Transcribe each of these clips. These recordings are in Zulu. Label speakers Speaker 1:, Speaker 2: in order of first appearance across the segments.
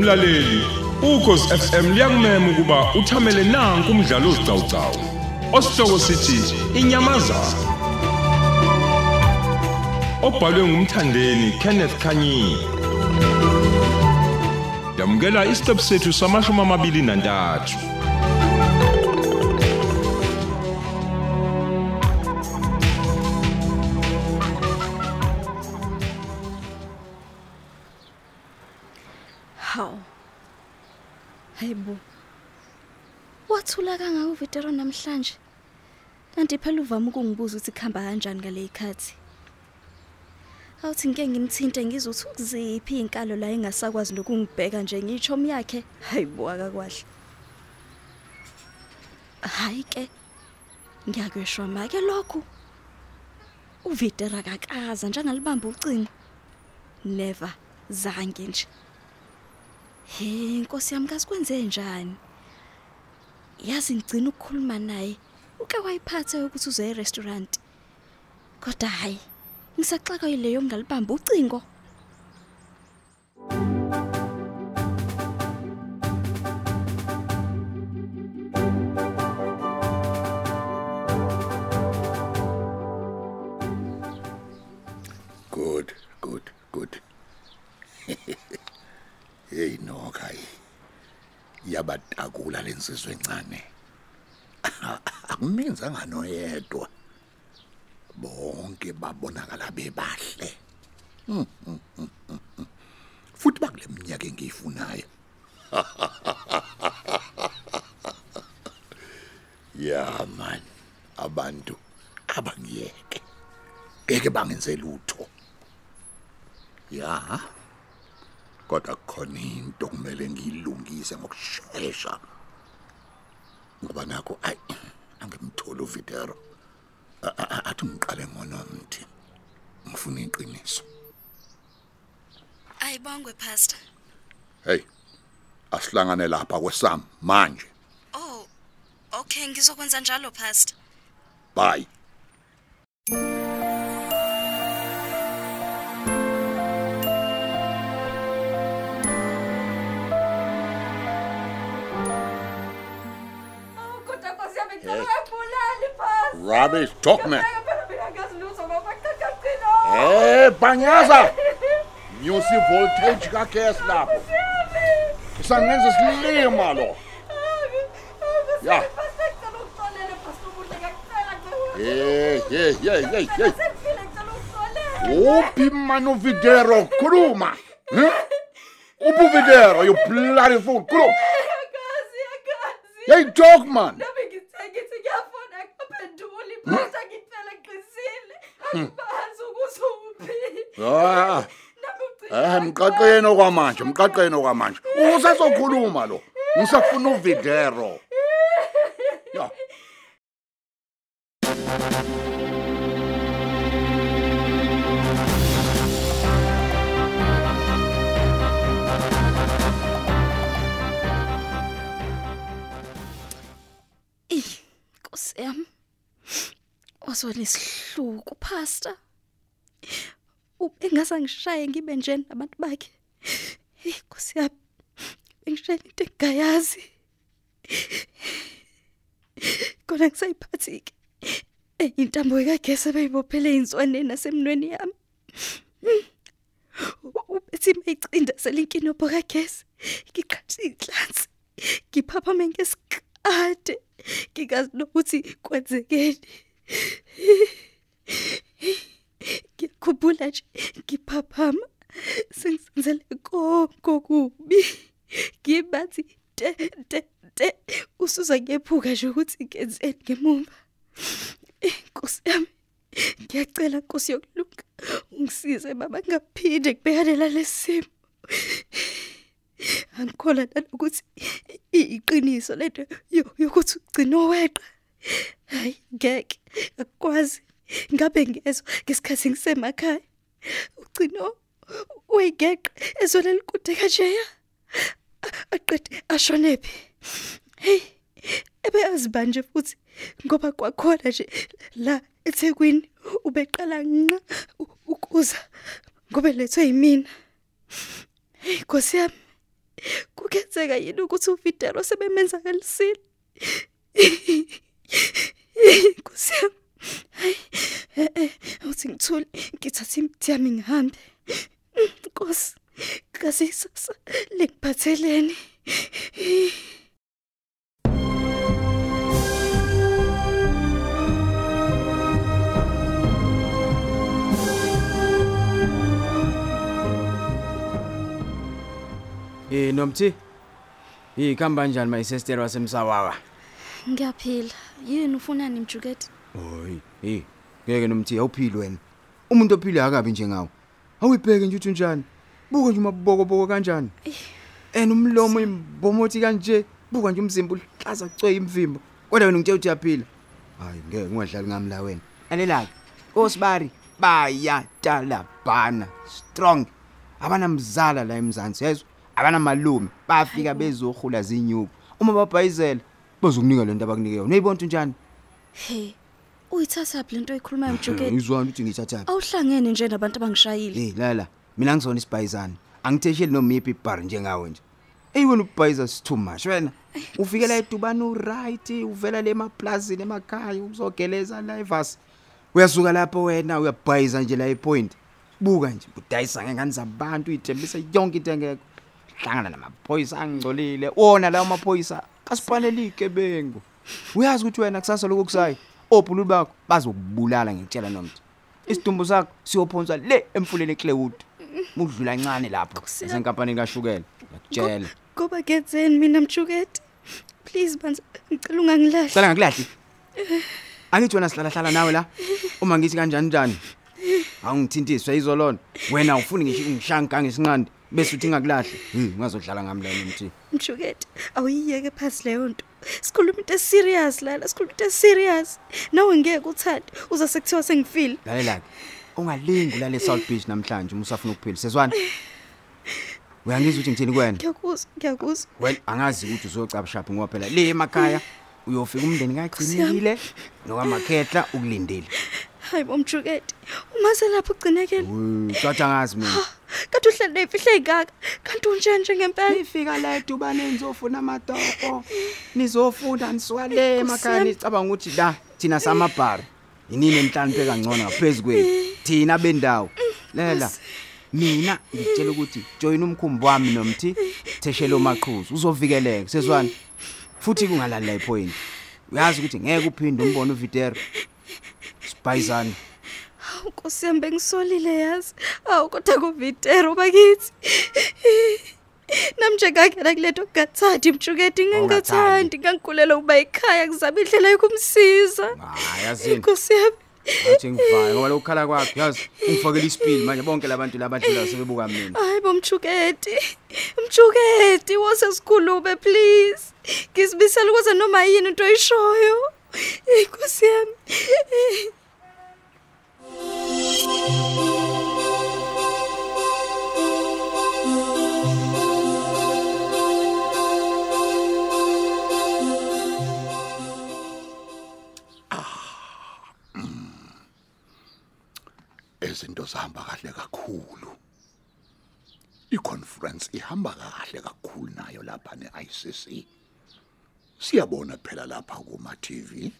Speaker 1: Mlaleli, ukhosi FM liyakumema ukuba uthamele nanku umdlalo ozicawucawu. Osihloko sithi inyamazana. Obhalwe ngumthandeni Kenneth Kanyini. Yamukela isiqebu sethu samashumi amabili nantathu.
Speaker 2: Haw. Hayibo. Wathula kangaka uVitero namhlanje. Kanti phela uvama ukungibuza ukuthi khamba kanjani ngale ikhathi. Awuthi ngeke ngimthinte ngizothi ukuziphi inkalo la engasakwazi nokungibheka nje ngisho myakhe. Hayibo akakwahle. Hayi ke. Ngiyakweshwa make lokho. uVitera akakaza njengalibamba ucingo. Never zange nje. He Nkosi yami kasikwenze njani? Yazi ngicina ukukhuluma naye. Uke wayiphathe ukuthi uze e-restaurant. Kodwa hayi, ngisaxaka yileyo ngalibamba ucingo.
Speaker 3: Good, good, good. Hey no kai. Yabatakula lensizwe encane. Akumenza nganoyedwa. Bonke babonakala bebahle. Mm, mm, mm, mm, mm. Futhi bakule minyaka engiyifunayo. Ya man, abantu abangiyeke. Ngeke bangenze lutho. Ya. Kodwa khona into kumele ngiyilungise ngokusheshsha. Ngoba nakho ay angimtholi uVitero. A- a- a- Athi ngiqale ngonomthi. Ngifuna iqiniso.
Speaker 2: Ayibongwe pastor.
Speaker 3: Hey. Asihlangane lapha kwesam manje.
Speaker 2: Oh. Okay, ngizokwenza njalo pastor.
Speaker 3: Bye.
Speaker 4: Oh, kodwa Nkosi yami ngicela uyabulali phasi.
Speaker 3: Rubbish, talk man.
Speaker 4: Phela mina angazi lutho ngoba ngicacaqino.
Speaker 3: Banyaza. Nyusi voltage kagas lapho. Sangenza isilima lo. Ya. Hey, hey, hey, hey, hey. Uphi mano Videro khuluma. Uphi Videro you bloody fool khuluma. Hey talk man. Eh mqaqeni okwamanje, mqaqeni okwamanje. Usasokhuluma lo. Ngisafuna uVidero. Ya.
Speaker 2: Eh, Nkosi yami. Wazolesihluku pastor. Ubengasa ngishaye ngibe nje nabantu bakhe. Eh, Nkosi yami. Bengishayela into engayazi. Kona ngisayiphathike. Eh, intambo kagesi beyibophele inswane nasemnweni yami. Ubethi mayicinda selinkini obhakagesi. Ngiqhathi inhlansi. Ngiphapha mengesikade. Ngikazi nokuthi kwenzekeni. Ngiyakhumbula nje ngiphaphama sengizenzele konke kubi. Ngibathi te te te usuza ngephuka nje ukuthi ngenzeni ngemuva. Inkosi yami ngiyacela Nkosi yokulunga ungisize baba ngaphinde kubhekane lalesimo. Angikhola nanokuthi iqiniso lento yo- yokuthi ugcina oweqa. Hayi ngeke akwazi ngabe ngezwe ngesikhathi ngisemakhaya. Ugcino uyigeqa ezolelikude kanjeya. A- Aqede ashonephi? hey ebe azibanje futhi ngoba kwakhona nje la eThekwini ubeqala nqa u- ukuza ngoba lethwe yimina hey Nkosi yami kukenzeka yini ukuthi uVitero sebemenzakalisile Nkosi yami hayi eh, eh, uthi ngithule ngithatha imithi yami ngihambe Nkosi kasisasa lengiphatheleni
Speaker 5: Eh nomthi. Eh khamba kanjani my sister wasemsawawa?
Speaker 2: Ngiyaphila yini ufuna nimjukete
Speaker 5: Hoyi, eh ngeke nomthi awuphili wena. Umuntu ophile akabi njengawe. Awuyibheke nje uthi unjani? Buka nje umabokoboko kanjani? En umlomo imbomothi kanje, buka nje umzimba uhlaza cwe imvimbo. Kodwa wena ngithe uthi uyaphila. Hayi ngeke ungadlali ngami la wena. Alelaka. Osibari bayatalabhana strong. Abanamzala la eMzansi yezwa. Abanamalume bafika bezohula zinyuku. Uma babhayizela bazokunika lento abakunike yona. Uyibona ukuthi unjani?
Speaker 2: he uyithatha phi lento oyikhulumayo mjukete
Speaker 5: Ngizwa ukuthi ngithatha.
Speaker 2: awuhlangene nje nabantu abangishayile
Speaker 5: Hey lala, mina ngizona isibhayizana. Angithesheli noma yipi bar njengawe nje. Ey wena ubhayiza is too much wena. Ufikela edubana u right, uvela le emaplazini emakhaya uzogeleza la evasi. Uyasuka lapho wena uyabhayiza nje la epoint. Buka nje udayisa ngengane zabantu uyithembisa yonke into engekho. Hlangana namaphoyisa angcolile. Wona lawo maphoyisa asifanelike bengu. Uyazi ukuthi wena kusasa lokukusayi ophulu bakho bazokubulala ngitshela nomthi. Isidumbu sakho siyophonswa le emfuleni eClaywood. Mudlula kancane lapho esenkampani kaShukela. Ngiyakutshela.
Speaker 2: ngoba kenzeni mina mjukete please banza ngicela ungangilahle
Speaker 5: Sala ngakulahli. Angithi wena sihlala hlala nawe la. Uma ngithi kanjani njani? Awungithintiswe izolona. Wena ufuni ngisho ungishanka ngesinqandi bese uthi ngakulahli. Hey, ungazodlala ngami la nomthi.
Speaker 2: mjukete awuyiyeke phansi leyo nto sikhuluma into eserious lala sikhuluma into eserious nawe ngeke uthande uza sekuthiwa sengifile
Speaker 5: Lalela ke. Ungalingi la le South Beach namhlanje uma usafuna ukuphila. Sezwana. Uyangizwa ukuthi ngithini kuwena?
Speaker 2: ngiyakuzwa ngiyakuzwa
Speaker 5: Well, angazi ukuthi uzocaba shaphi ngoba phela le emakhaya uyofika umndeni kagcinile nokaMakhehla ukulindile.
Speaker 2: hayi bomjukete uma selapho ugcinekele
Speaker 5: Uy, caca ngazi mina.
Speaker 2: Kanti uhleli neyifihla ey'kaka kanti unjani njengempela
Speaker 5: Nifika la edubane nizofuna amatoko. Nizofunda nisuka le emakhaya nicabanga ukuthi la thina samabhari. Yinini enhlaniphe kangcono ngaphezulu kwethu. Thina bendawo. Lela. Mina ngitshela ukuthi join umkhumbi wami nomthi theshelo maqhuzu uzovikeleka sezwana. Futhi kungalali la ipoint. Uyazi ukuthi ngeke uphinde umbone uVitero. Sibhayizana.
Speaker 2: Nkosi yami bengisolile yazi. Awu kodwa kuvitero bakithi. Namje ngakena kuleto gathadi mjuketi ngingathandi ngangigulela ukuba ekhaya kuzaba indlela yokumsiza.
Speaker 5: Hayi yazini.
Speaker 2: Nkosi yami.
Speaker 5: Athi ngivayo ngoba lokukhala kwakhe yazi ungifakela isipili manje bonke labantu labadlula sebebuka mina.
Speaker 2: Hayi bomjuketi. Mjuketi wose sikhulume please. Ngisibisela ukuze noma yini into oyishoyo. Nkosi yami.
Speaker 3: Izinto zihamba kahle kakhulu. I-conference ihamba kahle kakhulu nayo lapha ne-ICC. Siyabona phela lapha kuma TV.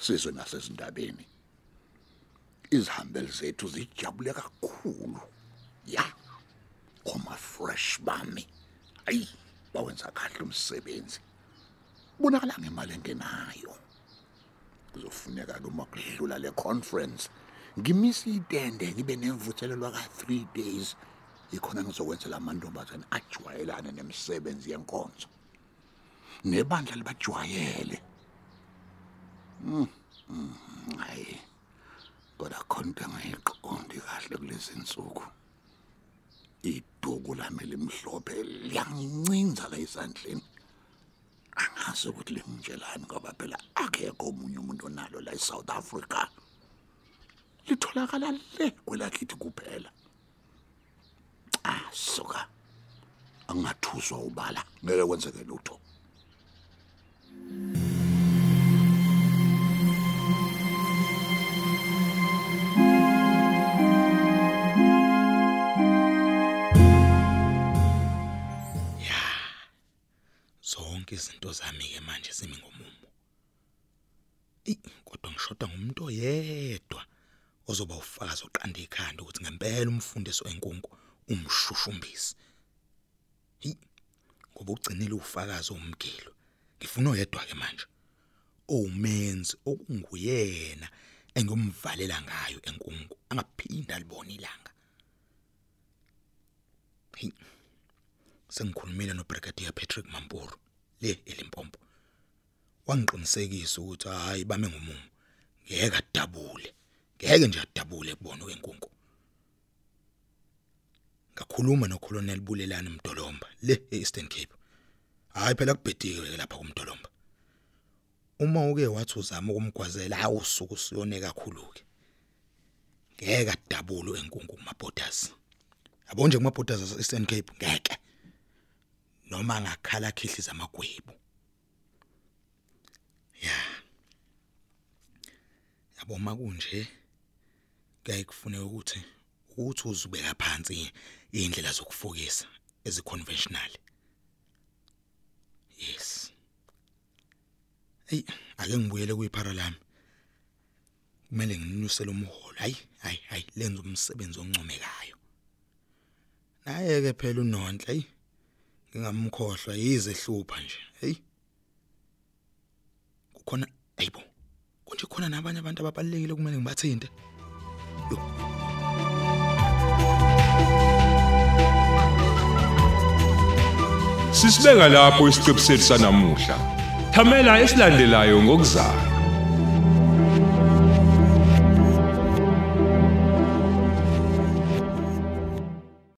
Speaker 3: Sizwe nasezindabeni. Izihambeli zethu zijabule kakhulu. Ya. Koma fresh bami. Ayi, bawenza kahle umsebenzi. Bonakala ngemali engenayo. kuzofuneka uma kudlula le conference ngimisa itende ngibe nemvuthelelwa ka 3 days ikhona ngizokwenza lamantombazane ajwayelane nemisebenzi yenkonzo nebandla libajwayele Mm, mm, hayi kodwa khonto engayiqondi kahle kulezi insuku iduku lami limhlophe liyangincinza la esandleni. Angazi ukuthi lingitshelani ngoba phela akekho omunye umuntu onalo la eSouth Africa. Litholakala le kwelakithi kuphela. Ah suka. Angathuswa ubala. Ngeke kwenzeke lutho.
Speaker 6: Izinto zami ke manje simi ngomumo kodwa ngishoda ngumuntu oyedwa ozoba ufakazi oqanda ikhanda ukuthi ngempela umfundiso enkunku umshushumbisi hey ngoba ugcinile ufakazi omgilo ngifuna oyedwa ke manje owumenzi okunguyena engumvalela ngayo enkunku angaphinda libona ilanga. Hey sengikhulumile noBrigadier Patrick Mampuru le eLimpopo wangiqinisekisa ukuthi hayi bame ngomumo. Ngeke adabule. Ngeke nje adabule kubona wenkunku ngakhuluma noColonel Bulelani Mdolomba le eEastern Cape. Hayi phela kubhedike lapha kumdolomba. Uma uke wathi uzama ukumgwazela awusuku siyone kakhulu ke ngeke adabule enkunku kumaborders yabo nje kumaborders aseEastern Cape ngeke. Noma ngakhala khihliza amagwebu. Ya. Yabo makunje kuyaye kufuneka ukuthi ukuthi uzubeka phansi indlela zokufokisa eziconventional. Yes. Hey ake ngibuyele kuyiphara lami. Kumele nginyusele umholo. Hayi hayi hayi lenza umsebenzi oncomekayo. Naye ke phela unonhle hey ngingamkhohlwa yize hlupha nje hey kukhona ayibo konje khona nabanye abantu ababalekile kumele ngibathinte yo
Speaker 1: Sisibeka lapho isiqebu sethu sanamuhla. Thamela esilandelayo ngokuzayo.